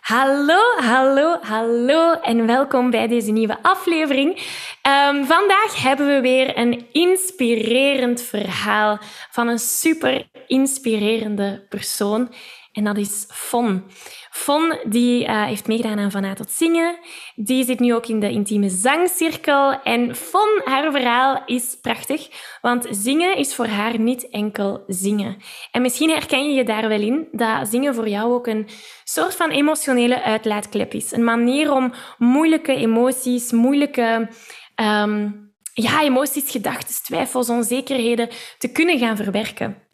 Hallo, hallo, hallo en welkom bij deze nieuwe aflevering. Um, vandaag hebben we weer een inspirerend verhaal van een super inspirerende persoon en dat is Fon. Fon die, uh, heeft meegedaan aan Van A tot Zingen. Die zit nu ook in de intieme zangcirkel. En Fon, haar verhaal is prachtig, want zingen is voor haar niet enkel zingen. En misschien herken je je daar wel in, dat zingen voor jou ook een soort van emotionele uitlaatklep is. Een manier om moeilijke emoties, moeilijke... Um, ja, emoties, gedachten, twijfels, onzekerheden te kunnen gaan verwerken.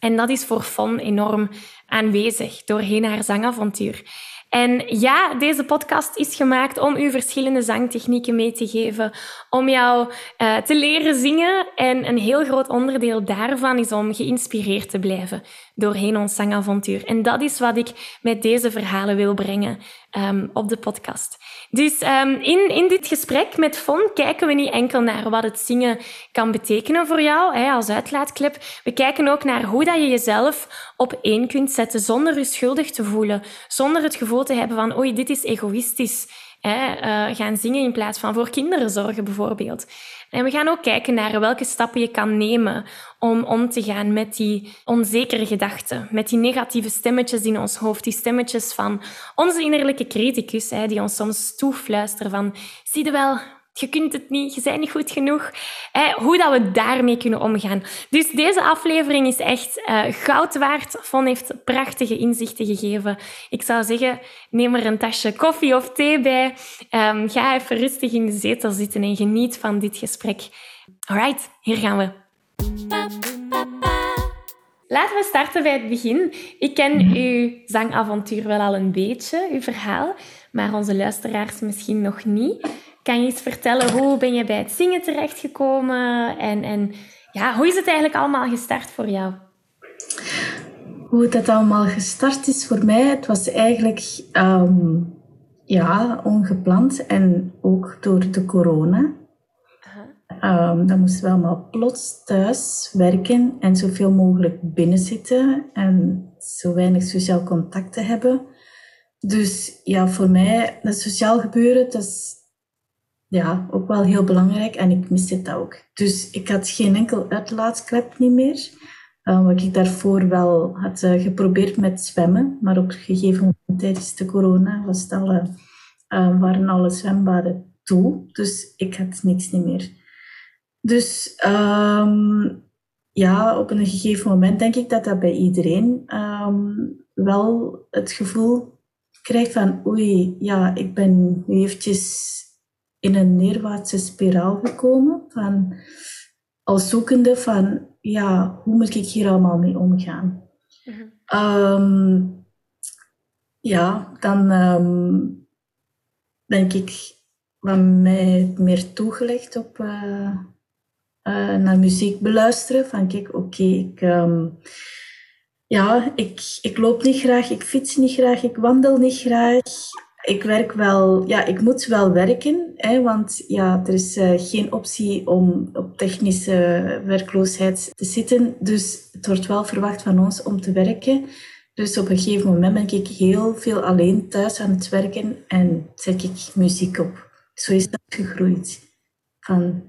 En dat is voor Fon enorm aanwezig doorheen haar zangavontuur. En ja, deze podcast is gemaakt om u verschillende zangtechnieken mee te geven, om jou uh, te leren zingen. En een heel groot onderdeel daarvan is om geïnspireerd te blijven doorheen ons zangavontuur. En dat is wat ik met deze verhalen wil brengen um, op de podcast. Dus um, in, in dit gesprek met Fon kijken we niet enkel naar wat het zingen kan betekenen voor jou hè, als uitlaatklep. We kijken ook naar hoe dat je jezelf op één kunt zetten zonder je schuldig te voelen, zonder het gevoel te hebben van oei, dit is egoïstisch. Uh, gaan zingen in plaats van voor kinderen zorgen bijvoorbeeld. En we gaan ook kijken naar welke stappen je kan nemen om om te gaan met die onzekere gedachten, met die negatieve stemmetjes in ons hoofd, die stemmetjes van onze innerlijke criticus, hè, die ons soms toefluisteren van, zie je wel, je kunt het niet, je bent niet goed genoeg. hoe dat we daarmee kunnen omgaan. Dus deze aflevering is echt uh, goud waard. Von heeft prachtige inzichten gegeven. Ik zou zeggen, neem er een tasje koffie of thee bij. Um, ga even rustig in de zetel zitten en geniet van dit gesprek. Alright, hier gaan we. Laten we starten bij het begin. Ik ken uw zangavontuur wel al een beetje, uw verhaal, maar onze luisteraars misschien nog niet. Kan je eens vertellen, hoe ben je bij het zingen terechtgekomen? En, en ja, hoe is het eigenlijk allemaal gestart voor jou? Hoe het allemaal gestart is voor mij, het was eigenlijk um, ja, ongepland en ook door de corona. Um, dan moesten we allemaal plots thuis werken en zoveel mogelijk binnenzitten en zo weinig sociaal contact te hebben. Dus ja, voor mij, dat sociaal gebeuren, dat is ja, ook wel heel belangrijk en ik miste dat ook. Dus ik had geen enkel uitlaatsklep niet meer. Uh, wat ik daarvoor wel had uh, geprobeerd met zwemmen, maar op een gegeven moment tijdens de corona was alle, uh, waren alle zwembaden toe. Dus ik had niks niet meer. Dus um, ja, op een gegeven moment denk ik dat dat bij iedereen um, wel het gevoel krijgt van oei, ja, ik ben nu eventjes in een neerwaartse spiraal gekomen van als zoekende van ja, hoe moet ik hier allemaal mee omgaan? Mm ja, dan um, denk ik wat mij meer toegelegd op uh, uh, naar muziek beluisteren. Van kijk, oké, ik, um, ja, ik, ik loop niet graag, ik fiets niet graag, ik wandel niet graag ik werk wel, ja, ik moet wel werken, hè, want ja, er is uh, geen optie om op technische werkloosheid te zitten. Dus het wordt wel verwacht van ons om te werken. Dus op een gegeven moment ben ik heel veel alleen thuis aan het werken en zet ik muziek op. Zo is dat gegroeid. Van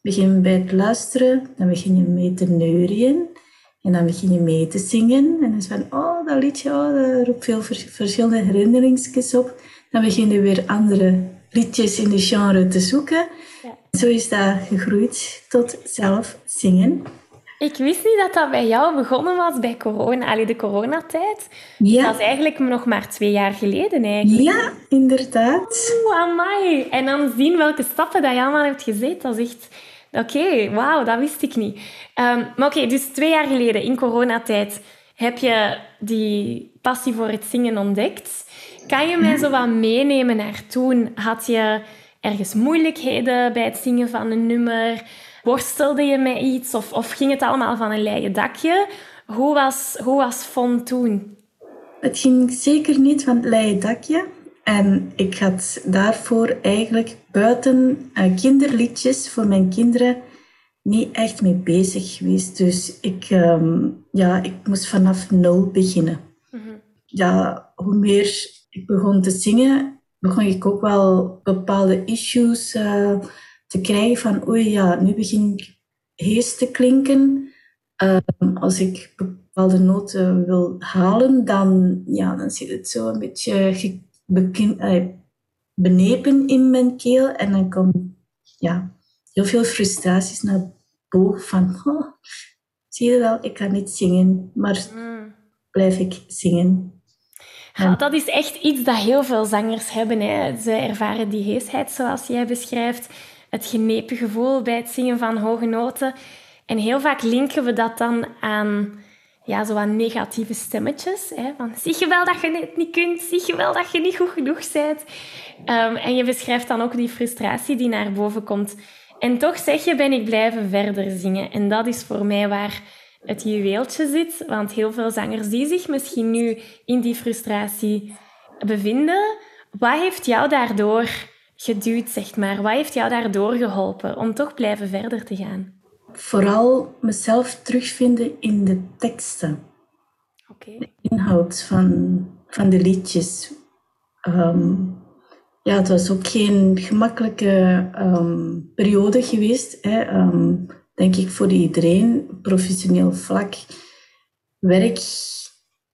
begin bij het luisteren, dan begin je mee te neurien. En dan begin je mee te zingen. En dan is van, oh, dat liedje, oh, dat roept veel verschillende herinneringsjes op dan begin je weer andere liedjes in de genre te zoeken. Ja. Zo is dat gegroeid tot zelf zingen. Ik wist niet dat dat bij jou begonnen was bij corona, allee, de coronatijd. Ja. Dat is eigenlijk nog maar twee jaar geleden eigenlijk. Ja, inderdaad. Oeh, amai. En dan zien welke stappen dat je allemaal hebt gezet. Dat is echt... Oké, wauw, dat wist ik niet. Ehm, maar oké, dus twee jaar geleden, in coronatijd, heb je die passie voor het zingen ontdekt. Kan je mij zo wat meenemen naar toen? Had je ergens moeilijkheden bij het zingen van een nummer? Worstelde je met iets? Of, of ging het allemaal van een leien dakje? Hoe was, hoe was Fon toen? Het ging zeker niet van het leien dakje. En ik had daarvoor eigenlijk buiten uh, kinderliedjes voor mijn kinderen niet echt mee bezig geweest. Dus ik, um, ja, ik moest vanaf nul beginnen. Mm -hmm. Ja, hoe meer ik begon te zingen, begon ik ook wel bepaalde issues uh, te krijgen van oei ja, nu begin ik hees te klinken. Um, als ik bepaalde noten wil halen, dan, ja, dan zit het zo een beetje benepen in mijn keel. En dan komen ja, heel veel frustraties naar boven van, oh, zie je wel, ik kan niet zingen, maar mm. blijf ik zingen. Ja, dat is echt iets dat heel veel zangers hebben. Hè. Ze ervaren die heesheid, zoals jij beschrijft. Het genepen gevoel bij het zingen van hoge noten. En heel vaak linken we dat dan aan ja, zo aan negatieve stemmetjes. Hè, van, zie je wel dat je het niet kunt? Zie je wel dat je niet goed genoeg bent? Um, en je beschrijft dan ook die frustratie die naar boven komt. En toch zeg je, ben ik blijven verder zingen. En dat is voor mij waar het juweeltje zit. Want heel veel zangers die zich misschien nu in die frustratie bevinden, wat heeft jou daardoor geduwd, zeg maar? Wat heeft jou daardoor geholpen om toch blijven verder te gaan? Vooral mezelf terugvinden in de teksten. Okay. De inhoud van, van de liedjes. Um, ja, het was ook geen gemakkelijke um, periode geweest. Hè. Um, denk ik voor iedereen, professioneel vlak, werk,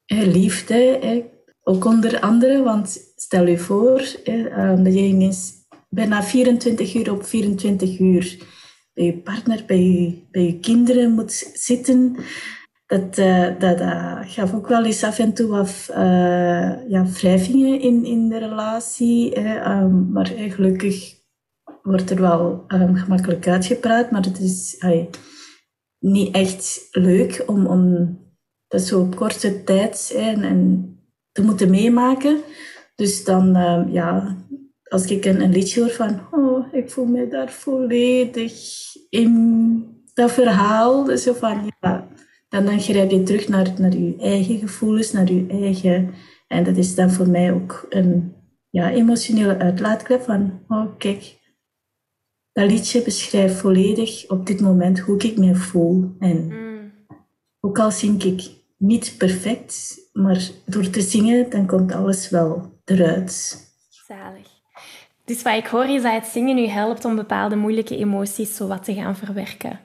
liefde, ook onder andere. Want stel je voor um, dat je ineens bijna 24 uur op 24 uur bij je partner, bij je, bij je kinderen moet zitten. Dat, uh, dat, dat gaf ook wel eens af en toe af uh, ja, wrijvingen in, in de relatie. Hè. Um, maar gelukkig wordt er wel um, gemakkelijk uitgepraat, maar het is niet echt leuk om, om dat zo op korte tijd en, en te moeten meemaken. Dus dan, um, ja, als ik een, een liedje hoor van, oh, ik voel me daar volledig in dat verhaal. Dus zo van, ja, dan, dan grijp je terug naar, naar je eigen gevoelens, naar je eigen... En dat is dan voor mij ook een ja, emotionele uitlaatklep van, oh, kijk, dat liedje beschrijft volledig op dit moment hoe ik me voel. En mm. ook al zing ik niet perfect, maar door te zingen, dan komt alles wel eruit. Zalig. Dus wat ik hoor is dat het zingen u helpt om bepaalde moeilijke emoties zo wat te gaan verwerken.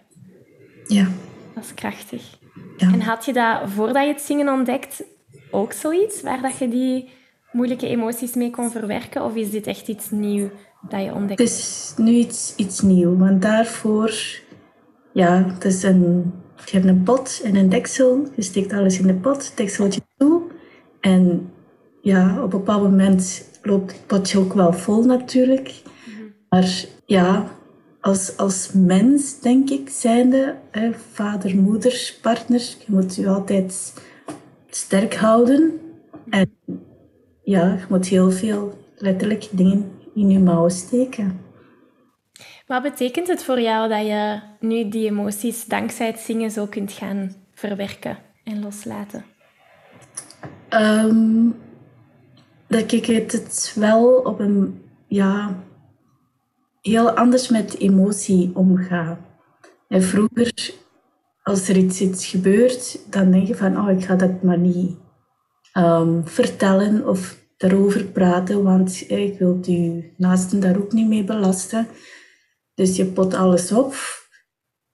Ja. Dat is krachtig. Ja. En had je dat voordat je het zingen ontdekt ook zoiets waar dat je die moeilijke emoties mee kon verwerken? Of is dit echt iets nieuws dat je ontdekt? Het is nu iets, iets nieuws, want daarvoor, ja, het is een, je hebt een pot en een deksel, je steekt alles in de pot, dekseltje toe. En ja, op een bepaald moment loopt het potje ook wel vol natuurlijk. Mhm. Maar ja, als, als mens, denk ik, zijnde, hè, vader, moeder, partner, je moet je altijd sterk houden. En ja, je moet heel veel letterlijk dingen in je mouwen steken. Wat betekent het voor jou dat je nu die emoties dankzij het zingen zo kunt gaan verwerken en loslaten? Um, dat ik het wel op een ja, heel anders met emotie omga. En vroeger, als er iets, iets gebeurt, dan denk je van, oh, ik ga dat maar niet um, vertellen of daarover praten, want ik wil je naasten daar ook niet mee belasten. Dus je pot alles op.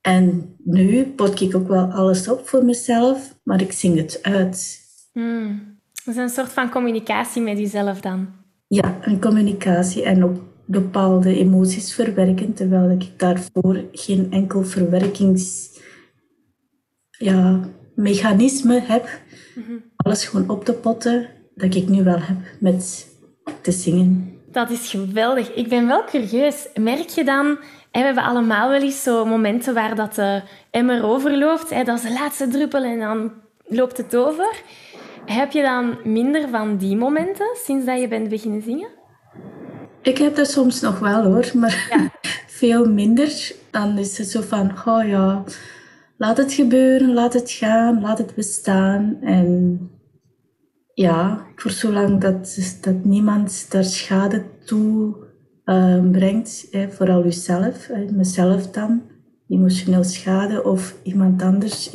En nu pot ik ook wel alles op voor mezelf, maar ik zing het uit. Hmm. Dat is een soort van communicatie met jezelf dan? Ja, een communicatie en ook bepaalde emoties verwerken, terwijl ik daarvoor geen enkel verwerkingsmiddel ja, mechanisme heb, mhm. alles gewoon op te potten, dat ik nu wel heb met te zingen. Dat is geweldig. Ik ben wel curieus. Merk je dan, we hebben allemaal wel eens zo momenten waar dat de emmer overloopt, dat is de laatste druppel en dan loopt het over. Heb je dan minder van die momenten sinds dat je bent beginnen zingen? Ik heb dat soms nog wel hoor, maar ja. veel minder. Dan is het zo van, oh ja, laat het gebeuren, laat het gaan, laat het bestaan. En ja, voor zolang dat, dat niemand daar schade toe uh, brengt, hè, vooral jezelf, hè, mezelf dan, emotioneel schade of iemand anders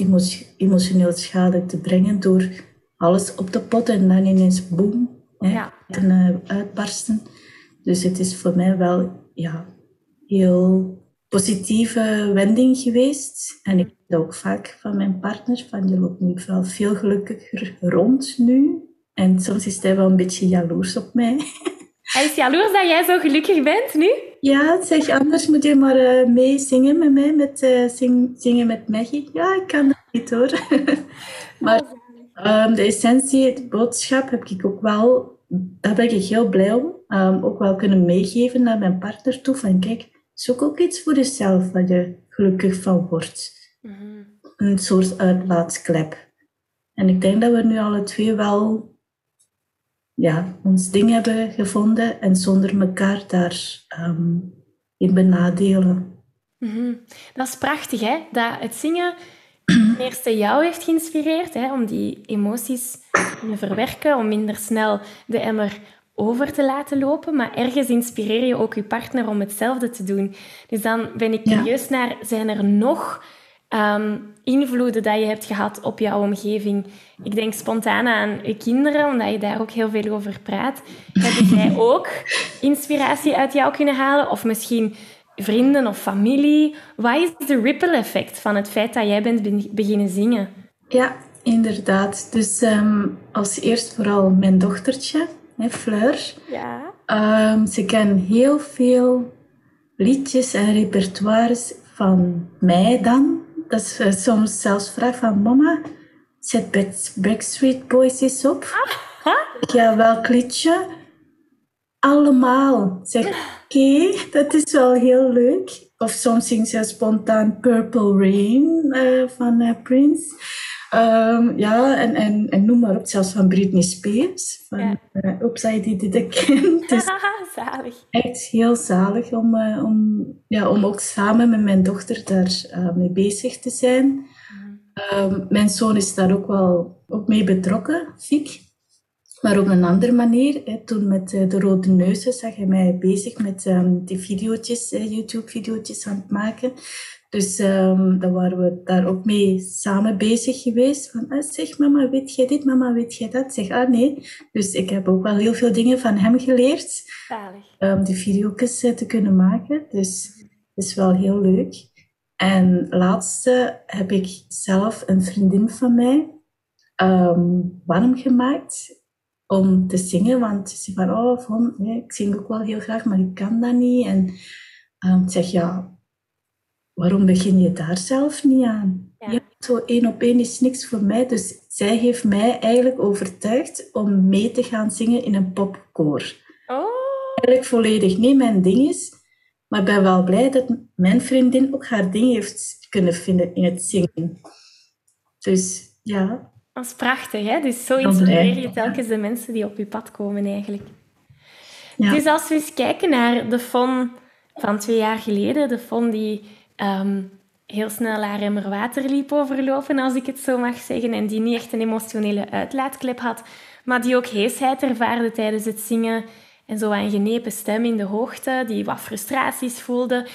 emotioneel schade te brengen door alles op te potten en dan ineens boem, hè, ja. te uh, uitbarsten. Dus het is voor mij wel ja, heel positieve wending geweest. En ik heb ook vaak van mijn partner, van je loopt nu wel veel gelukkiger rond nu. En soms is hij wel een beetje jaloers op mij. Hij is jaloers dat jij zo gelukkig bent nu? Ja, zeg, anders moet je maar uh, mee zingen met mij, met uh, zingen met Maggie. Ja, ik kan dat niet hoor. maar um, de essentie, de boodschap heb ik ook wel, daar ben ik heel blij om, um, ook wel kunnen meegeven naar mijn partner toe. Van kijk, zoek ook iets voor jezelf waar je gelukkig van wordt. Mm Een soort uitlaatsklep. En ik denk dat we nu alle twee wel ja, ons ding hebben gevonden en zonder elkaar daar um, in benadelen. Mm Dat is prachtig, hè? Dat het zingen ten eerste jou heeft geïnspireerd hè, om die emoties te kunnen verwerken, om minder snel de emmer over te laten lopen, maar ergens inspireer je ook je partner om hetzelfde te doen. Dus dan ben ik curieus naar, zijn er nog um, invloeden dat je hebt gehad op jouw omgeving? Ik denk spontaan aan je kinderen, omdat je daar ook heel veel over praat. Hebben zij ook inspiratie uit jou kunnen halen? Of misschien vrienden of familie? Wat is de ripple effect van het feit dat jij bent beginnen zingen? Ja, inderdaad. Dus um, als eerst vooral mijn dochtertje, hè, Fleur. Ja. Um, ze kan heel veel liedjes en repertoires van mij dan dat ze soms zelfs vraagt van mama, zet Backstreet Boys eens op. Ja, welk liedje? Allemaal. Zeg, oké, dat is wel heel leuk. Of soms zingt ze spontaan Purple Rain uh, van uh, Prince. Um, ja, en, en, en noem maar op, zelfs van Britney Spears. Van ja. uh, Upside Did It Again. Dus zalig. Echt heel zalig om, uh, om, ja, om ook samen met mijn dochter daar uh, mee bezig te zijn. Mhm. Um, mijn zoon is daar ook wel ook mee betrokken, Fik. Maar op een andere manier. Hè, toen met de Rode Neuzen zag hij mij bezig met um, die video's, YouTube-video's aan het maken. Dus um, dan waren we daar ook mee samen bezig geweest. Van, ah, zeg mama, weet jij dit? Mama, weet jij dat? Zeg, ah nee. Dus ik heb ook wel heel veel dingen van hem geleerd. Um, die video's uh, te kunnen maken. Dus dat is wel heel leuk. En laatste heb ik zelf een vriendin van mij um, warm gemaakt om te zingen. Want ze zei van, oh, van, ik zing ook wel heel graag, maar ik kan dat niet. En um, zeg, ja, waarom begin je daar zelf niet aan? Ja. zo één op één is niks voor mij. Dus zij heeft mij eigenlijk overtuigd om mee te gaan zingen in een popkoor. Oh. Eigenlijk volledig niet mijn ding is. Maar ik ben wel blij dat mijn vriendin ook haar ding heeft kunnen vinden in het zingen. Dus ja. Dat is prachtig, hè? Dus zo inspireer je telkens de mensen die op je pad komen eigenlijk. Ja. Dus als we eens kijken naar de fon van twee jaar geleden, de fon die Ehm, heel snel haar emmer water liep overlopen, als ik het zo mag zeggen, en die niet echt een emotionele uitlaatklep had, maar die ook heesheid ervaarde tijdens het zingen en zo een genepen stem in de hoogte, die wat frustraties voelde.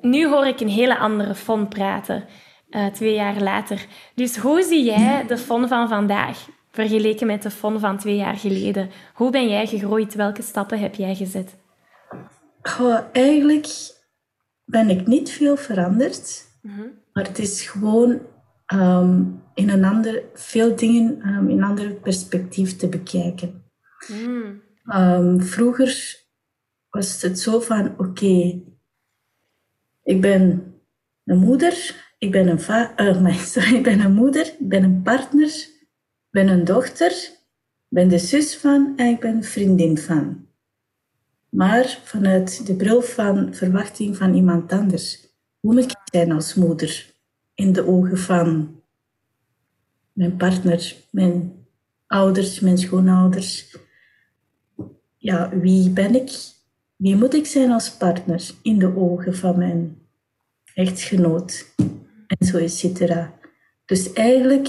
Nu hoor ik een hele andere Fon praten, uh, twee jaar later. Dus hoe zie jij de Fon van vandaag vergeleken met de Fon van twee jaar geleden? Hoe ben jij gegroeid? Welke stappen heb jij gezet? Oh, eigenlijk ben ik niet veel veranderd. Mhm. Maar het is gewoon ehm, in een ander, veel dingen um, in een ander perspectief te bekijken. Mm. Um, vroeger was het zo van, oké, ik ben een moeder, ik ben een, va uh, sorry, ik ben een moeder, ik ben een partner, ik ben een dochter, ik ben de zus van en ik ben een vriendin van. Maar vanuit de bril van verwachting van iemand anders. Hoe moet ik zijn als moeder in de ogen van mijn partner, mijn ouders, mijn schoonouders? Ja, wie ben ik? Wie moet ik zijn als partner in de ogen van mijn echtgenoot? En zo et cetera. Dus eigenlijk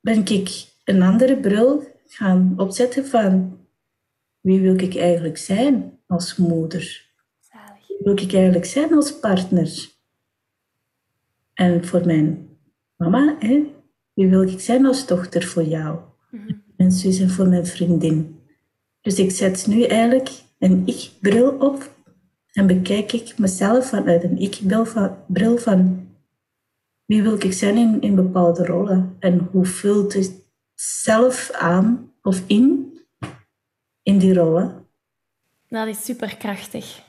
ben ik een andere bril gaan opzetten van wie wil ik eigenlijk zijn als moeder? Wie wil ik eigenlijk zijn als partner? En voor mijn mama, hè, wie wil ik zijn als dochter voor jou? Mm Mijn zus en voor mijn vriendin. Dus ik zet nu eigenlijk een ik-bril op en bekijk ik mezelf vanuit een ik-bril van, bril van wie wil ik zijn in, in bepaalde rollen en hoe vult het zelf aan of in in die rollen. Dat is superkrachtig.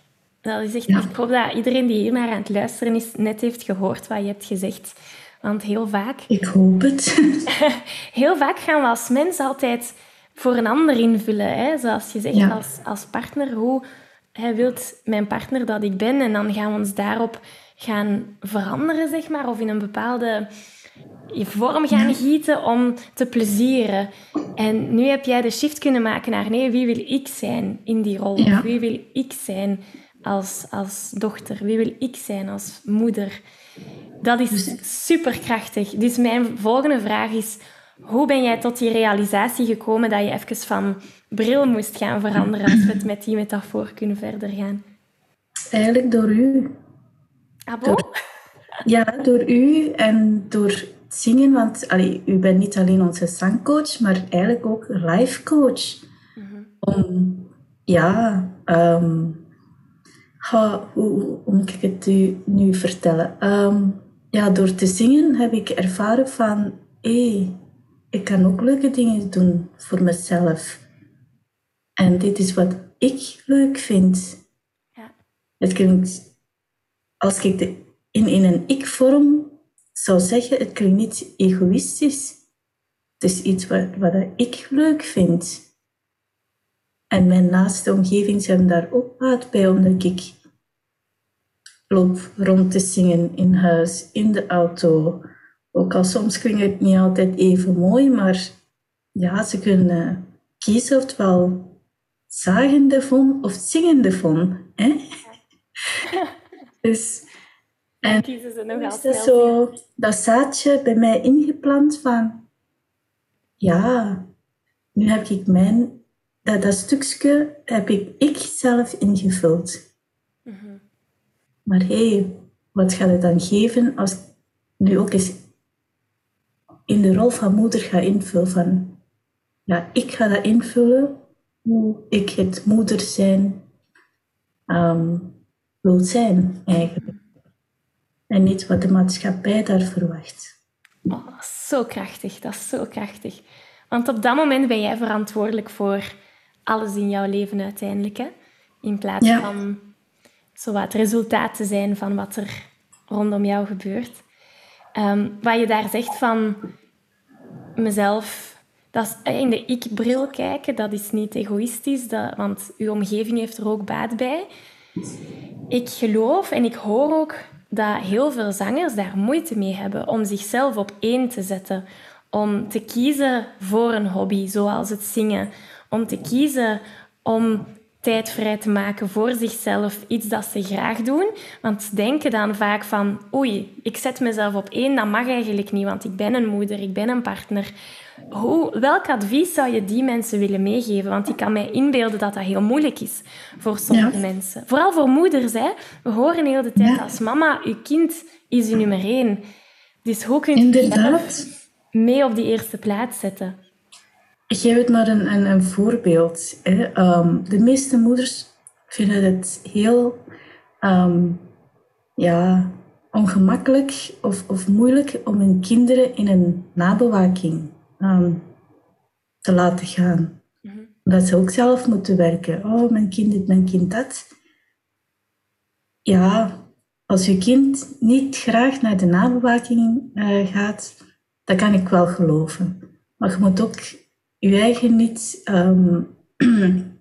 Dat is echt, Ik hoop dat iedereen die hier naar aan het luisteren is, net heeft gehoord wat je hebt gezegd. Want heel vaak... Ik hoop het. heel vaak gaan we als mens altijd voor een ander invullen. Hè? Zoals je zegt, als, als partner. Hoe hij wilt mijn partner dat ik ben? En dan gaan we ons daarop gaan veranderen, zeg maar. Of in een bepaalde vorm gaan gieten om te plezieren. En nu heb jij de shift kunnen maken naar nee, wie wil ik zijn in die rol? Wie wil ik zijn als, als dochter? Wie wil ik zijn als moeder? Dat is dus- superkrachtig. Dus mijn volgende vraag is, hoe ben jij tot die realisatie gekomen dat je even van bril moest gaan veranderen als we het met die metafoor kunnen verder gaan? Eigenlijk door u. Ah, ja, door u en door zingen, want allee, u bent niet alleen onze zangcoach, maar eigenlijk ook life coach. Mm Om, ja, um, hoe, hoe, moet ik het u nu vertellen? Um, ja, door te zingen heb ik ervaren van, hé, hey, ik kan ook leuke dingen doen voor mezelf. En dit is wat ik leuk vind. Ja. Het klinkt, als ik de, in, in een ik-vorm zou zeggen, het klinkt niet egoïstisch. Het is iets wat, wat ik leuk vind. En mijn naaste omgeving zijn daar ook baat bij, omdat ik loop rond te zingen in huis, in de auto. Ook al soms klinkt het niet altijd even mooi, maar ja, ze kunnen kiezen ofwel zagende von of zingende von. Hè? dus en kiezen ze nog is dat zo dat zaadje bij mij ingeplant van, ja, nu heb ik mijn, dat, dat stukje heb ik, ik zelf ingevuld. Mhm. Maar hé, hey, wat gaat het dan geven als ik nu ook eens in de rol van moeder ga invullen van, ja, ik ga dat invullen hoe ik het moeder zijn um, wil zijn eigenlijk en niet wat de maatschappij daar verwacht. Oh, zo krachtig, dat is zo krachtig. Want op dat moment ben jij verantwoordelijk voor alles in jouw leven uiteindelijk. Hè? In plaats van zo het resultaat te zijn van wat er rondom jou gebeurt. Um, wat je daar zegt van mezelf, dat is in de ik-bril kijken, dat is niet egoïstisch, dat, want uw omgeving heeft er ook baat bij. Ik geloof en ik hoor ook dat heel veel zangers daar moeite mee hebben om zichzelf op één te zetten. Om te kiezen voor een hobby, zoals het zingen. Om te kiezen om tijd vrij te maken voor zichzelf, iets dat ze graag doen. Want ze denken dan vaak van, oei, ik zet mezelf op één, dat mag eigenlijk niet, want ik ben een moeder, ik ben een partner. Hoe, welk advies zou je die mensen willen meegeven? Want ik kan mij inbeelden dat dat heel moeilijk is voor sommige mensen. Vooral voor moeders. Hè? We horen heel de tijd als mama, uw kind is uw nummer één. Dus hoe kun je jezelf mee op die eerste plaats zetten? Ik geef het maar een, een, een voorbeeld. Hè. Ehm, de meeste moeders vinden het heel ehm, ja, ongemakkelijk of, of moeilijk om hun kinderen in een nabewaking um, te laten gaan. Mm Omdat ze ook zelf moeten werken. Oh, mijn kind dit, mijn kind dat. Ja, als je kind niet graag naar de nabewaking uh, gaat, dat kan ik wel geloven. Maar je moet ook je eigen niet um,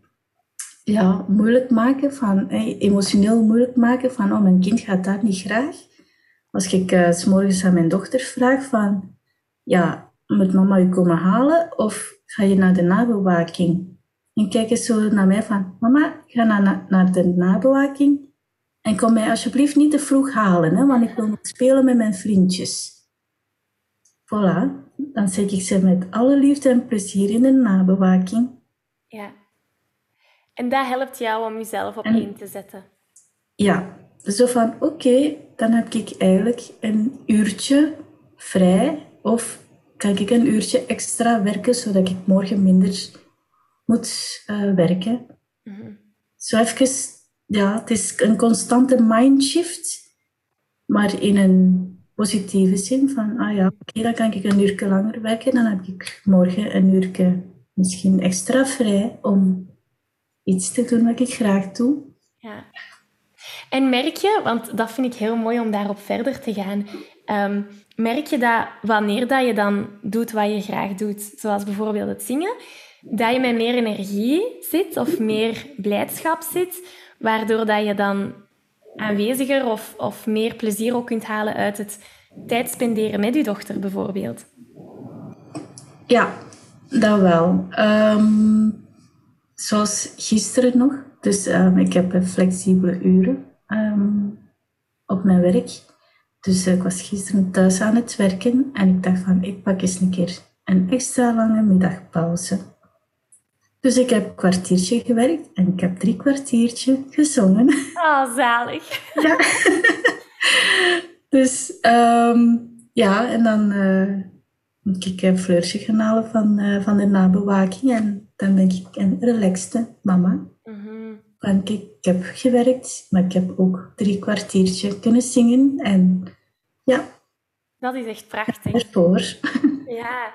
ja, moeilijk maken, van, emotioneel moeilijk maken van oh, mijn kind gaat daar niet graag. Als ik uh, s morgens aan mijn dochter vraag van ja, moet mama je komen halen of ga je naar de nabewaking? En kijken zo naar mij van mama, ga naar, naar de nabewaking en kom mij alsjeblieft niet te vroeg halen, hè, want ik wil nog spelen met mijn vriendjes. Voilà, dan zeg ik ze met alle liefde en plezier in de nabewaking. Ja. En dat helpt jou om jezelf op één te zetten. Ja, zo van oké, dan heb ik eigenlijk een uurtje vrij of kan ik een uurtje extra werken zodat ik morgen minder moet uh, werken. Mm -hmm. Zo even, ja, het is een constante mindshift, maar in een positieve zin van, ah ja, oké, dan kan ik een uurtje langer werken, dan heb ik morgen een uurtje misschien extra vrij om iets te doen wat ik graag doe. Ja. En merk je, want dat vind ik heel mooi om daarop verder te gaan, um, merk je dat wanneer dat je dan doet wat je graag doet, zoals bijvoorbeeld het zingen, dat je met meer energie zit of meer blijdschap zit, waardoor dat je dan aanweziger of, of meer plezier ook kunt halen uit het tijd spenderen met je dochter bijvoorbeeld? Ja, dat wel. Ehm, zoals gisteren nog. Dus um, ik heb flexibele uren um, op mijn werk. Dus ik was gisteren thuis aan het werken en ik dacht van, ik pak eens een keer een extra lange middagpauze. Dus ik heb een kwartiertje gewerkt en ik heb drie kwartiertje gezongen. Oh, zalig. Ja. dus um, ja, en dan uh, moet ik een fleurtje gaan halen van, uh, van de nabewaking. En dan ben ik een relaxte mama. Want ik, ik heb gewerkt, maar ik heb ook drie kwartiertje kunnen zingen. En ja. Dat is echt prachtig. Ervoor. Ja.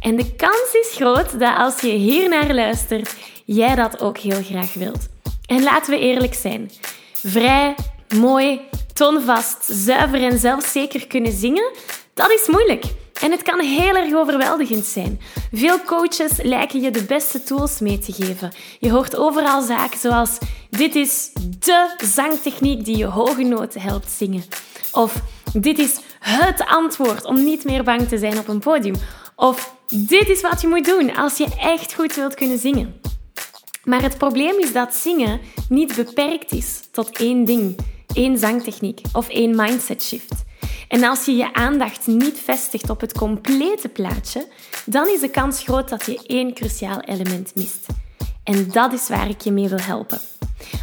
En de kans is groot dat als je hier naar luistert, jij dat ook heel graag wilt. En laten we eerlijk zijn. Vrij, mooi, toonvast, zuiver en zelfzeker kunnen zingen, dat is moeilijk. En het kan heel erg overweldigend zijn. Veel coaches lijken je de beste tools mee te geven. Je hoort overal zaken zoals: dit is de zangtechniek die je hoge noten helpt zingen. Of dit is het antwoord om niet meer bang te zijn op een podium. Of dit is wat je moet doen als je echt goed wilt kunnen zingen. Maar het probleem is dat zingen niet beperkt is tot één ding, één zangtechniek of één mindset shift. En als je je aandacht niet vestigt op het complete plaatje, dan is de kans groot dat je één cruciaal element mist. En dat is waar ik je mee wil helpen.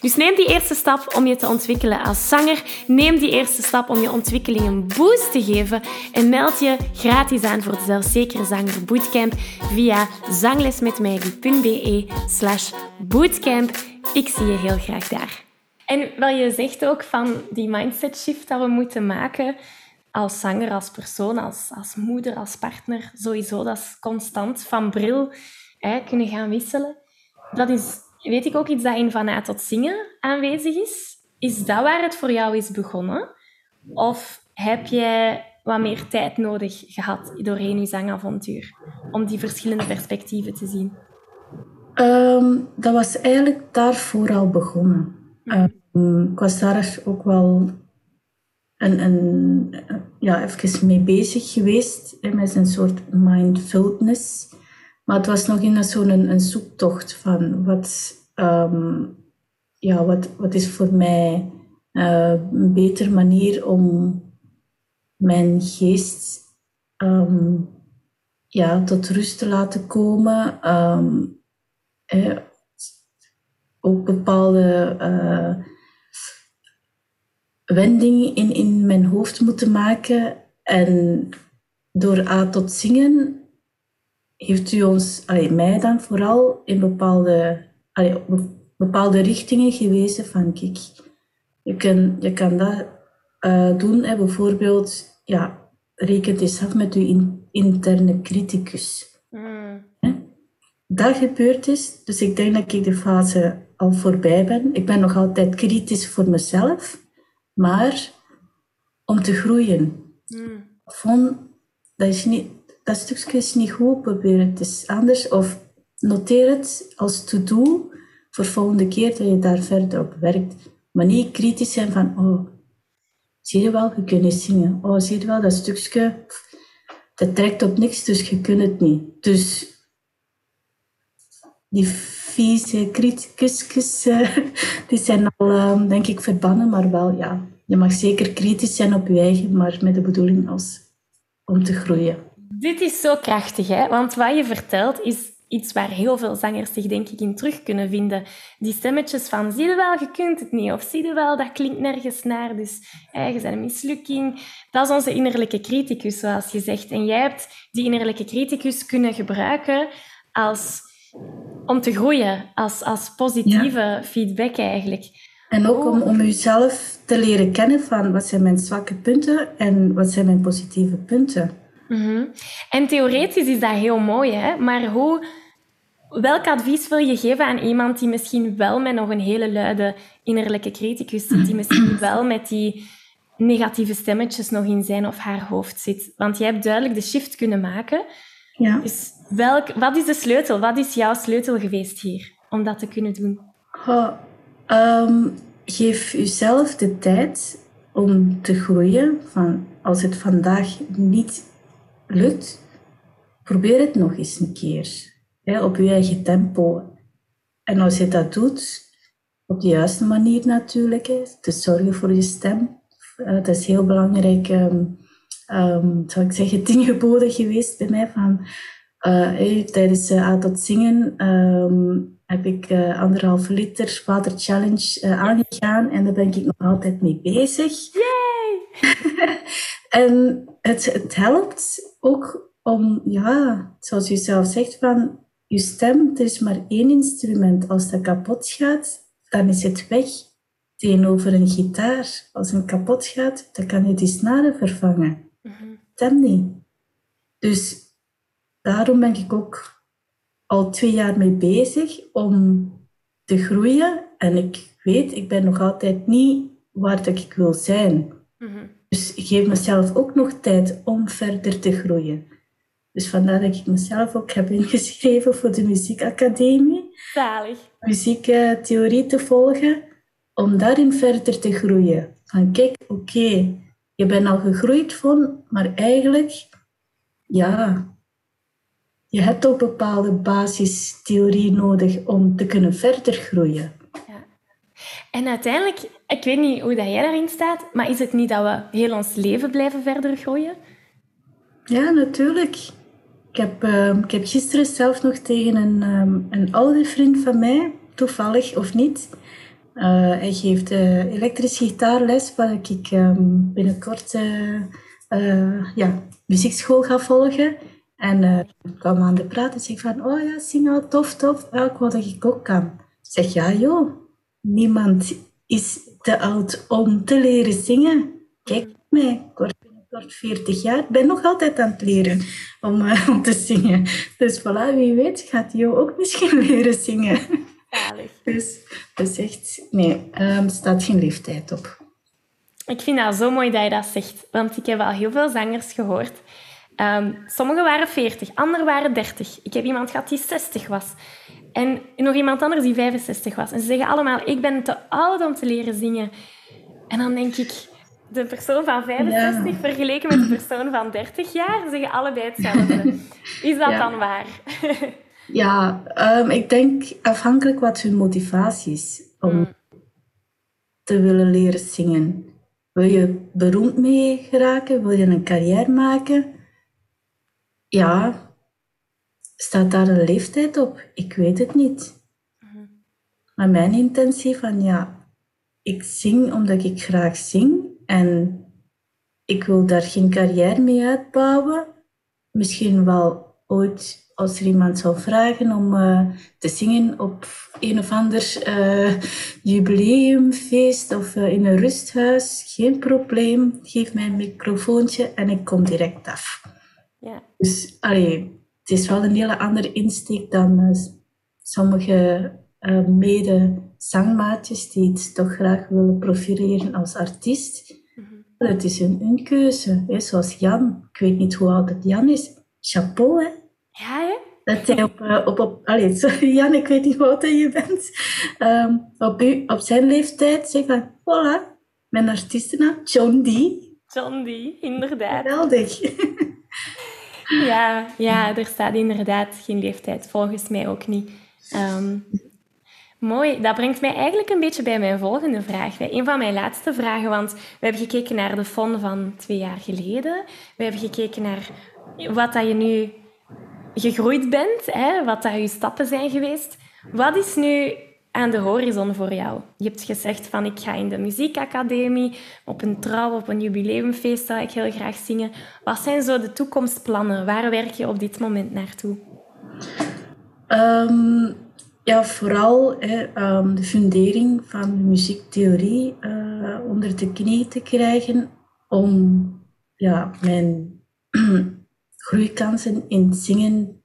Dus neem die eerste stap om je te ontwikkelen als zanger. Neem die eerste stap om je ontwikkeling een boost te geven. En meld je gratis aan voor de Zelfzekere Zanger Bootcamp via zanglesmetmaggie.be slash bootcamp. Ik zie je heel graag daar. En wel, je zegt ook van die mindset shift dat we moeten maken als zanger, als persoon, als, als moeder, als partner. Sowieso, dat is constant van bril hè, kunnen gaan wisselen. Dat is weet ik ook iets dat in Van A tot Zingen aanwezig is. Is dat waar het voor jou is begonnen? Of heb jij wat meer tijd nodig gehad doorheen je zangavontuur om die verschillende perspectieven te zien? Ehm, dat was eigenlijk daarvoor al begonnen. Um, ik was daar ook wel een, een, ja, even mee bezig geweest, met een soort mindfulness. Maar het was nog in zo'n een, zoektocht van wat, um, ja, wat, wat is voor mij uh, een betere manier om mijn geest um, ja, tot rust te laten komen. Um, eh, ook bepaalde uh, wendingen in, in mijn hoofd moeten maken. En door A tot zingen heeft u ons, allee, mij dan vooral, in bepaalde, allee, bepaalde richtingen gewezen van kijk, je kan, je kan dat uh, doen. Hè, bijvoorbeeld, ja, reken eens af met uw interne criticus. Mm. Dat gebeurd is, dus ik denk dat ik de fase al voorbij ben. Ik ben nog altijd kritisch voor mezelf, maar om te groeien. Mm. Vond, dat is niet, dat stukje is niet goed, probeer het eens anders. Of noteer het als to-do voor volgende keer dat je daar verder op werkt. Maar niet kritisch zijn van, oh, zie je wel, je kunt niet zingen. Oh, zie je wel, dat stukje, dat trekt op niks, dus je kunt het niet. Dus die vieze criticus, uh, die zijn al, uh, denk ik, verbannen. Maar wel, ja, je mag zeker kritisch zijn op je eigen, maar met de bedoeling als om te groeien. Dit is zo krachtig, hè? want wat je vertelt is iets waar heel veel zangers zich denk ik in terug kunnen vinden. Die stemmetjes van zie je wel, je kunt het niet. Of zie je wel, dat klinkt nergens naar. Dus je bent een mislukking. Dat is onze innerlijke criticus, zoals je zegt. En jij hebt die innerlijke criticus kunnen gebruiken als, om te groeien. Als, als positieve feedback eigenlijk. En ook om, om jezelf te leren kennen van wat zijn mijn zwakke punten en wat zijn mijn positieve punten. Mhm. En theoretisch is dat heel mooi, hè? maar hoe, welk advies wil je geven aan iemand die misschien wel met nog een hele luide innerlijke criticus zit, die misschien wel met die negatieve stemmetjes nog in zijn of haar hoofd zit? Want jij hebt duidelijk de shift kunnen maken. Ja. Dus welk, wat is de sleutel? Wat is jouw sleutel geweest hier om dat te kunnen doen? Ehm, geef jezelf de tijd om te groeien. Van als het vandaag niet lukt, probeer het nog eens een keer. Hè, op je eigen tempo. En als je dat doet, op de juiste manier natuurlijk, hè, te zorgen voor je stem. Uh, dat is heel belangrijk, um, um, zou ik zeggen, tien geboden geweest bij mij. Van, uh, hey, tijdens uh, aan het zingen um, heb ik uh, anderhalf liter water challenge aangegaan en daar ben ik nog altijd mee bezig. Yay! en het, het helpt ook om, ja, zoals je zelf zegt, van je stem, het is maar één instrument. Als dat kapot gaat, dan is het weg. Tegenover een gitaar, als een kapot gaat, dan kan je die snaren vervangen. Mm Stem niet. Dus daarom ben ik ook al twee jaar mee bezig om te groeien. En ik weet, ik ben nog altijd niet waar dat ik wil zijn. Mhm. Dus ik geef mezelf ook nog tijd om verder te groeien. Dus vandaar dat ik mezelf ook heb ingeschreven voor de muziekacademie. Zalig. Muziektheorie te volgen, om daarin verder te groeien. Van kijk, oké, je je bent al gegroeid van, maar eigenlijk, ja, je hebt ook bepaalde basistheorie nodig om te kunnen verder groeien. Ja. En uiteindelijk, ik weet niet hoe dat jij daarin staat, maar is het niet dat we heel ons leven blijven verder groeien? Ja, natuurlijk. Ik heb, uh, ik heb gisteren zelf nog tegen een, um, een oude vriend van mij, toevallig of niet, uh, hij geeft uh, elektrische gitaarles, waar ik um, binnenkort uh, ja, muziekschool ga volgen. En ik kwam aan de praten en zeg van, oh ja, zingen, tof, tof. Ja, ik dat ik ook kan. Ik zeg, ja joh, niemand is te oud om te leren zingen. Kijk mij, ik word binnenkort 40 jaar. Ik ben nog altijd aan het leren om, om te zingen. Dus voilà, wie weet gaat Jo ook misschien leren zingen. Dus is echt... Nee, er staat geen leeftijd op. Ik vind dat zo mooi dat je dat zegt. Want ik heb al heel veel zangers gehoord. Um, sommigen waren 40, anderen waren 30. Ik heb iemand gehad die 60 was. En nog iemand anders die 65 was. En ze zeggen allemaal, ik ben te oud om te leren zingen. En dan denk ik, de persoon van 65 vergeleken met de persoon van 30 jaar, zeggen allebei hetzelfde. Is dat dan waar? Ja, um, ik denk afhankelijk wat hun motivatie is om hmm. te willen leren zingen. Wil je beroemd mee geraken? Wil je een carrière maken? Ja, staat daar een leeftijd op? Ik weet het niet. Hmm. Maar mijn intentie van ja, ik zing omdat ik graag zing en ik wil daar geen carrière mee uitbouwen. Misschien wel ooit als er iemand zou vragen om uh, te zingen op een of ander uh, jubileumfeest of uh, in een rusthuis, geen probleem. Geef mij een microfoontje en ik kom direct af. Ja. Dus allee, het is wel een hele andere insteek dan sommige mede-zangmaatjes die het toch graag willen profileren als artiest. Mm -hmm. Het is een, een keuze, hè? zoals Jan. Ik weet niet hoe oud het Jan is. Chapeau, hè? Ja, hè? Dat hij op, uh, op, op allee, sorry Jan, ik weet niet hoe oud je bent. Um, op, u, op zijn leeftijd zeg van, voilà, mijn artiestennaam, John D. John D, inderdaad. Geweldig. ja, ja, er staat inderdaad geen leeftijd, volgens mij ook niet. Um, Mooi, dat brengt mij eigenlijk een beetje bij mijn volgende vraag. Een van mijn laatste vragen, want we hebben gekeken naar de FON van twee jaar geleden. We hebben gekeken naar wat dat je nu gegroeid bent, hè, wat dat je stappen zijn geweest. Wat is nu aan de horizon voor jou? Je hebt gezegd van ik ga in de muziekacademie, op een trouw, op een jubileumfeest zou ik heel graag zingen. Wat zijn zo de toekomstplannen? Waar werk je op dit moment naartoe? Um, ja, vooral um, de fundering van de muziektheorie uh, onder de knie te krijgen om ja, mijn groeikansen in zingen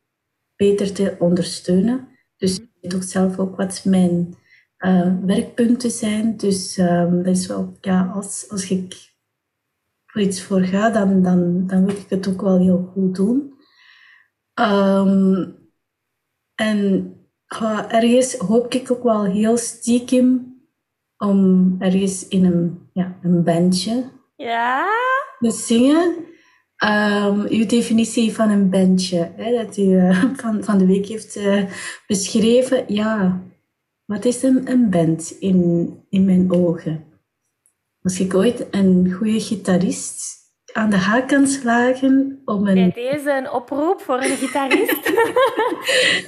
beter te ondersteunen. Dus weet ook zelf ook wat mijn uh, werkpunten zijn. Dus um, dat is wel, ja, als, als ik voor iets voor ga, dan, dan, dan wil ik het ook wel heel goed doen. Um, en uh, ergens hoop ik ook wel heel stiekem om ergens in een, ja, een bandje ja? te zingen. Um, uw definitie van een bandje, hè, dat u uh, van, van de week heeft uh, beschreven. Ja, wat is een, een band in, in mijn ogen? Als ik ooit een goede gitarist aan de haak kan slagen om een... Bij deze een oproep voor een gitarist.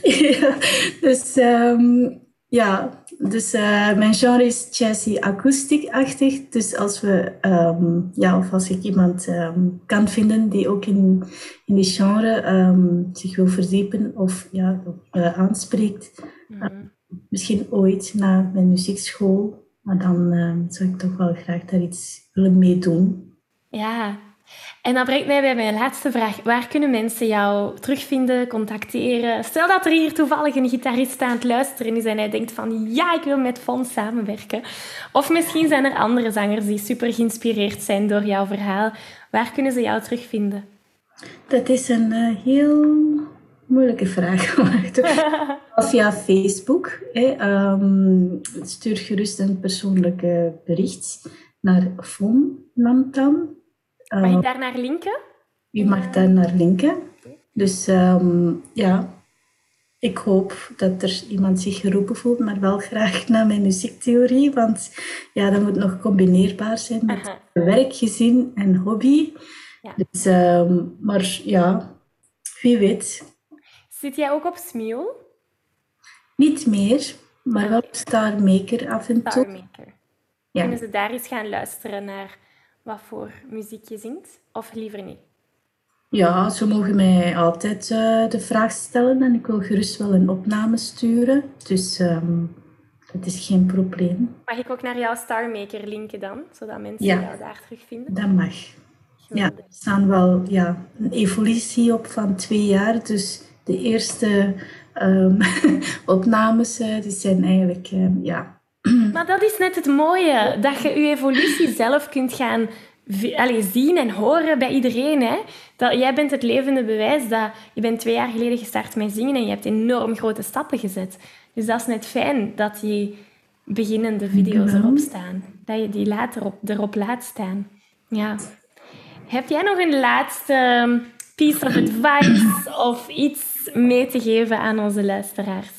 ja, dus um, ja, dus uh, mijn genre is jazzy akoestiek-achtig. Dus als we, um, ja, of als ik iemand um, kan vinden die ook in, in die genre zich wil verdiepen of ja, uh, aanspreekt, mm. misschien ooit na mijn muziekschool, maar dan zou ik toch wel graag daar iets willen meedoen. Ja, en dat brengt mij bij mijn laatste vraag. Waar kunnen mensen jou terugvinden, contacteren? Stel dat er hier toevallig een gitarist aan het luisteren is en hij denkt van ja, ik wil met Fons samenwerken. Of misschien zijn er andere zangers die super geïnspireerd zijn door jouw verhaal. Waar kunnen ze jou terugvinden? Dat is een uh, heel moeilijke vraag. via Facebook. Um, stuur gerust een persoonlijk bericht naar Fon Nantan Mag ik daar naar linken? Je mag daar naar linken. Dus ehm, ja, ik hoop dat er iemand zich geroepen voelt, maar wel graag naar mijn muziektheorie, want ja, dat moet nog combineerbaar zijn met werk, gezin en hobby. Ja. Dus, ehm, maar ja, wie weet. Zit jij ook op Smiel? Niet meer, maar ah, wel op Star Maker af en toe. Star Maker. Ja. Kunnen ze daar eens gaan luisteren naar wat voor muziek je zingt? Of liever niet? Ja, ze mogen mij altijd uh, de vraag stellen en ik wil gerust wel een opname sturen. Dus um, het is geen probleem. Mag ik ook naar jouw Starmaker linken dan, zodat mensen jou daar terugvinden? Dat mag. Ja, er staan wel ja, een evolutie op van twee jaar. Dus de eerste um, opnames uh, die zijn eigenlijk, uh, ja... Maar dat is net het mooie, dat je je evolutie zelf kunt gaan allez, zien en horen bij iedereen. Hè? Dat, jij bent het levende bewijs dat je bent twee jaar geleden gestart met zingen en je hebt enorm grote stappen gezet. Dus dat is net fijn dat die beginnende video's erop staan. Dat je die later op, erop laat staan. Ja. Heb jij nog een laatste piece of advice of iets mee te geven aan onze luisteraars?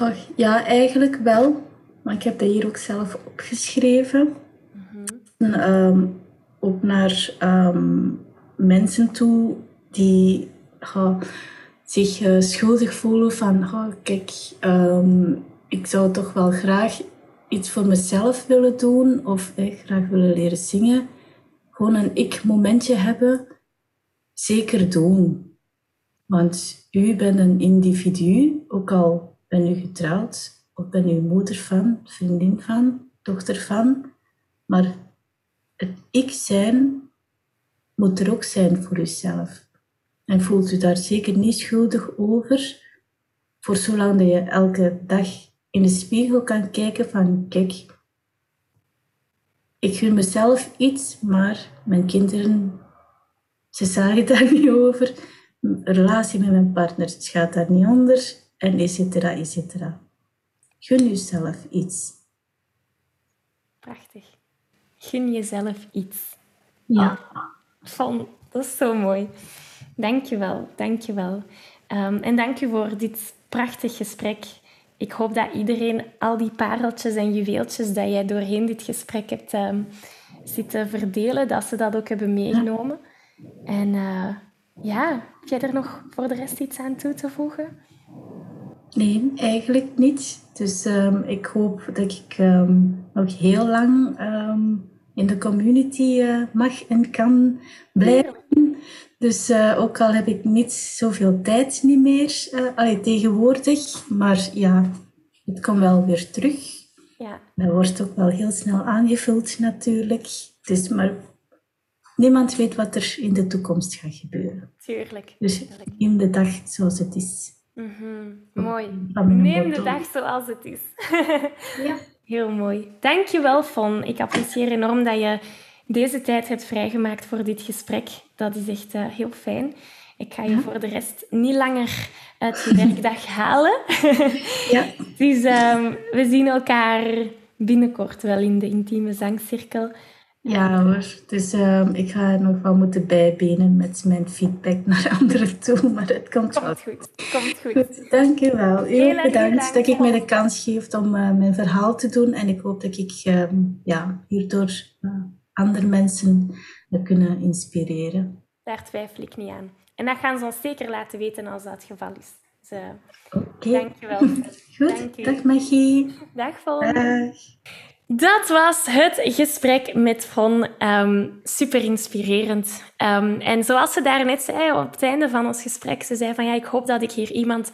Oh, ja, eigenlijk wel. Maar ik heb dat hier ook zelf opgeschreven. Um, ook naar ehm, mensen toe die zich uh, schuldig voelen van, oh, kijk, um, ik zou toch wel graag iets voor mezelf willen doen of eh, graag willen leren zingen. Gewoon een ik-momentje hebben. Zeker doen. Want u bent een individu, ook al ben u getrouwd, of ben u moeder van, vriendin van, dochter van. Maar het ik zijn moet er ook zijn voor uzelf. En voelt u daar zeker niet schuldig over, voor zolang dat je elke dag in de spiegel kan kijken van, kijk, ik gun mezelf iets, maar mijn kinderen, ze zagen daar niet over. Relatie met mijn partner gaat daar niet onder, en et cetera, et cetera. Gun jezelf iets. Prachtig gun jezelf iets. Ja. Van, dat is zo mooi. Dank je wel, dank je wel. Um, en dank je voor dit prachtig gesprek. Ik hoop dat iedereen al die pareltjes en juweeltjes dat jij doorheen dit gesprek hebt um, zitten verdelen, dat ze dat ook hebben meegenomen. En uh, ja, heb jij er nog voor de rest iets aan toe te voegen? Nee, eigenlijk niet. Dus um, ik hoop dat ik um, nog heel lang um, in de community uh, mag en kan blijven. Dus uh, ook al heb ik niet zoveel tijd niet meer uh, allee, tegenwoordig, maar ja, het komt wel weer terug. Ja. Dat wordt ook wel heel snel aangevuld natuurlijk. Dus, maar niemand weet wat er in de toekomst gaat gebeuren. Tuurlijk. Dus neem de dag zoals het is. Mm -hmm. Mooi. Neem de dag zoals het is. ja. Heel mooi. Dankjewel, Fon. Ik apprecieer enorm dat je deze tijd hebt vrijgemaakt voor dit gesprek. Dat is echt uh, heel fijn. Ik ga je voor de rest niet langer uit je werkdag halen. ja. Dus um, we zien elkaar binnenkort wel in de intieme zangcirkel. Ja hoor, dus uh, ik ga nog wel moeten bijbenen met mijn feedback naar anderen toe, maar het komt, komt goed. Komt goed. Dank je wel. Heel bedankt dat ik mij de kans geeft om uh, mijn verhaal te doen en ik hoop dat ik uh, ja, hierdoor eh, andere mensen kunnen inspireren. Daar twijfel ik niet aan. En dat gaan ze ons zeker laten weten als dat het geval is. Dus, Oké. Dank je wel. Goed, Dank dag Maggie. Dag Vol. Dat was het gesprek met Von. Um, super inspirerend. Um, en zoals ze daarnet zei op het einde van ons gesprek, ze zei van ja, ik hoop dat ik hier iemand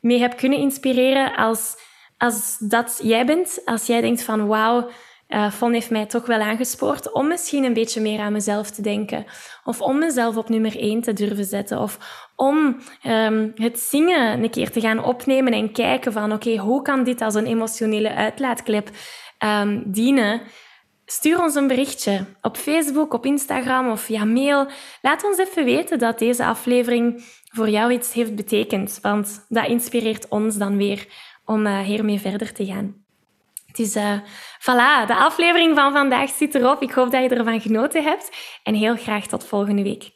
mee heb kunnen inspireren als, als dat jij bent. Als jij denkt van wauw, uh, Von heeft mij toch wel aangespoord om misschien een beetje meer aan mezelf te denken. Of om mezelf op nummer één te durven zetten. Of om um, het zingen een keer te gaan opnemen en kijken van oké, hoe kan dit als een emotionele uitlaatklep um, dienen, stuur ons een berichtje op Facebook, op Instagram of via mail. Laat ons even weten dat deze aflevering voor jou iets heeft betekend, want dat inspireert ons dan weer om uh, hiermee verder te gaan. Dus uh, voilà, de aflevering van vandaag zit erop. Ik hoop dat je ervan genoten hebt. En heel graag tot volgende week.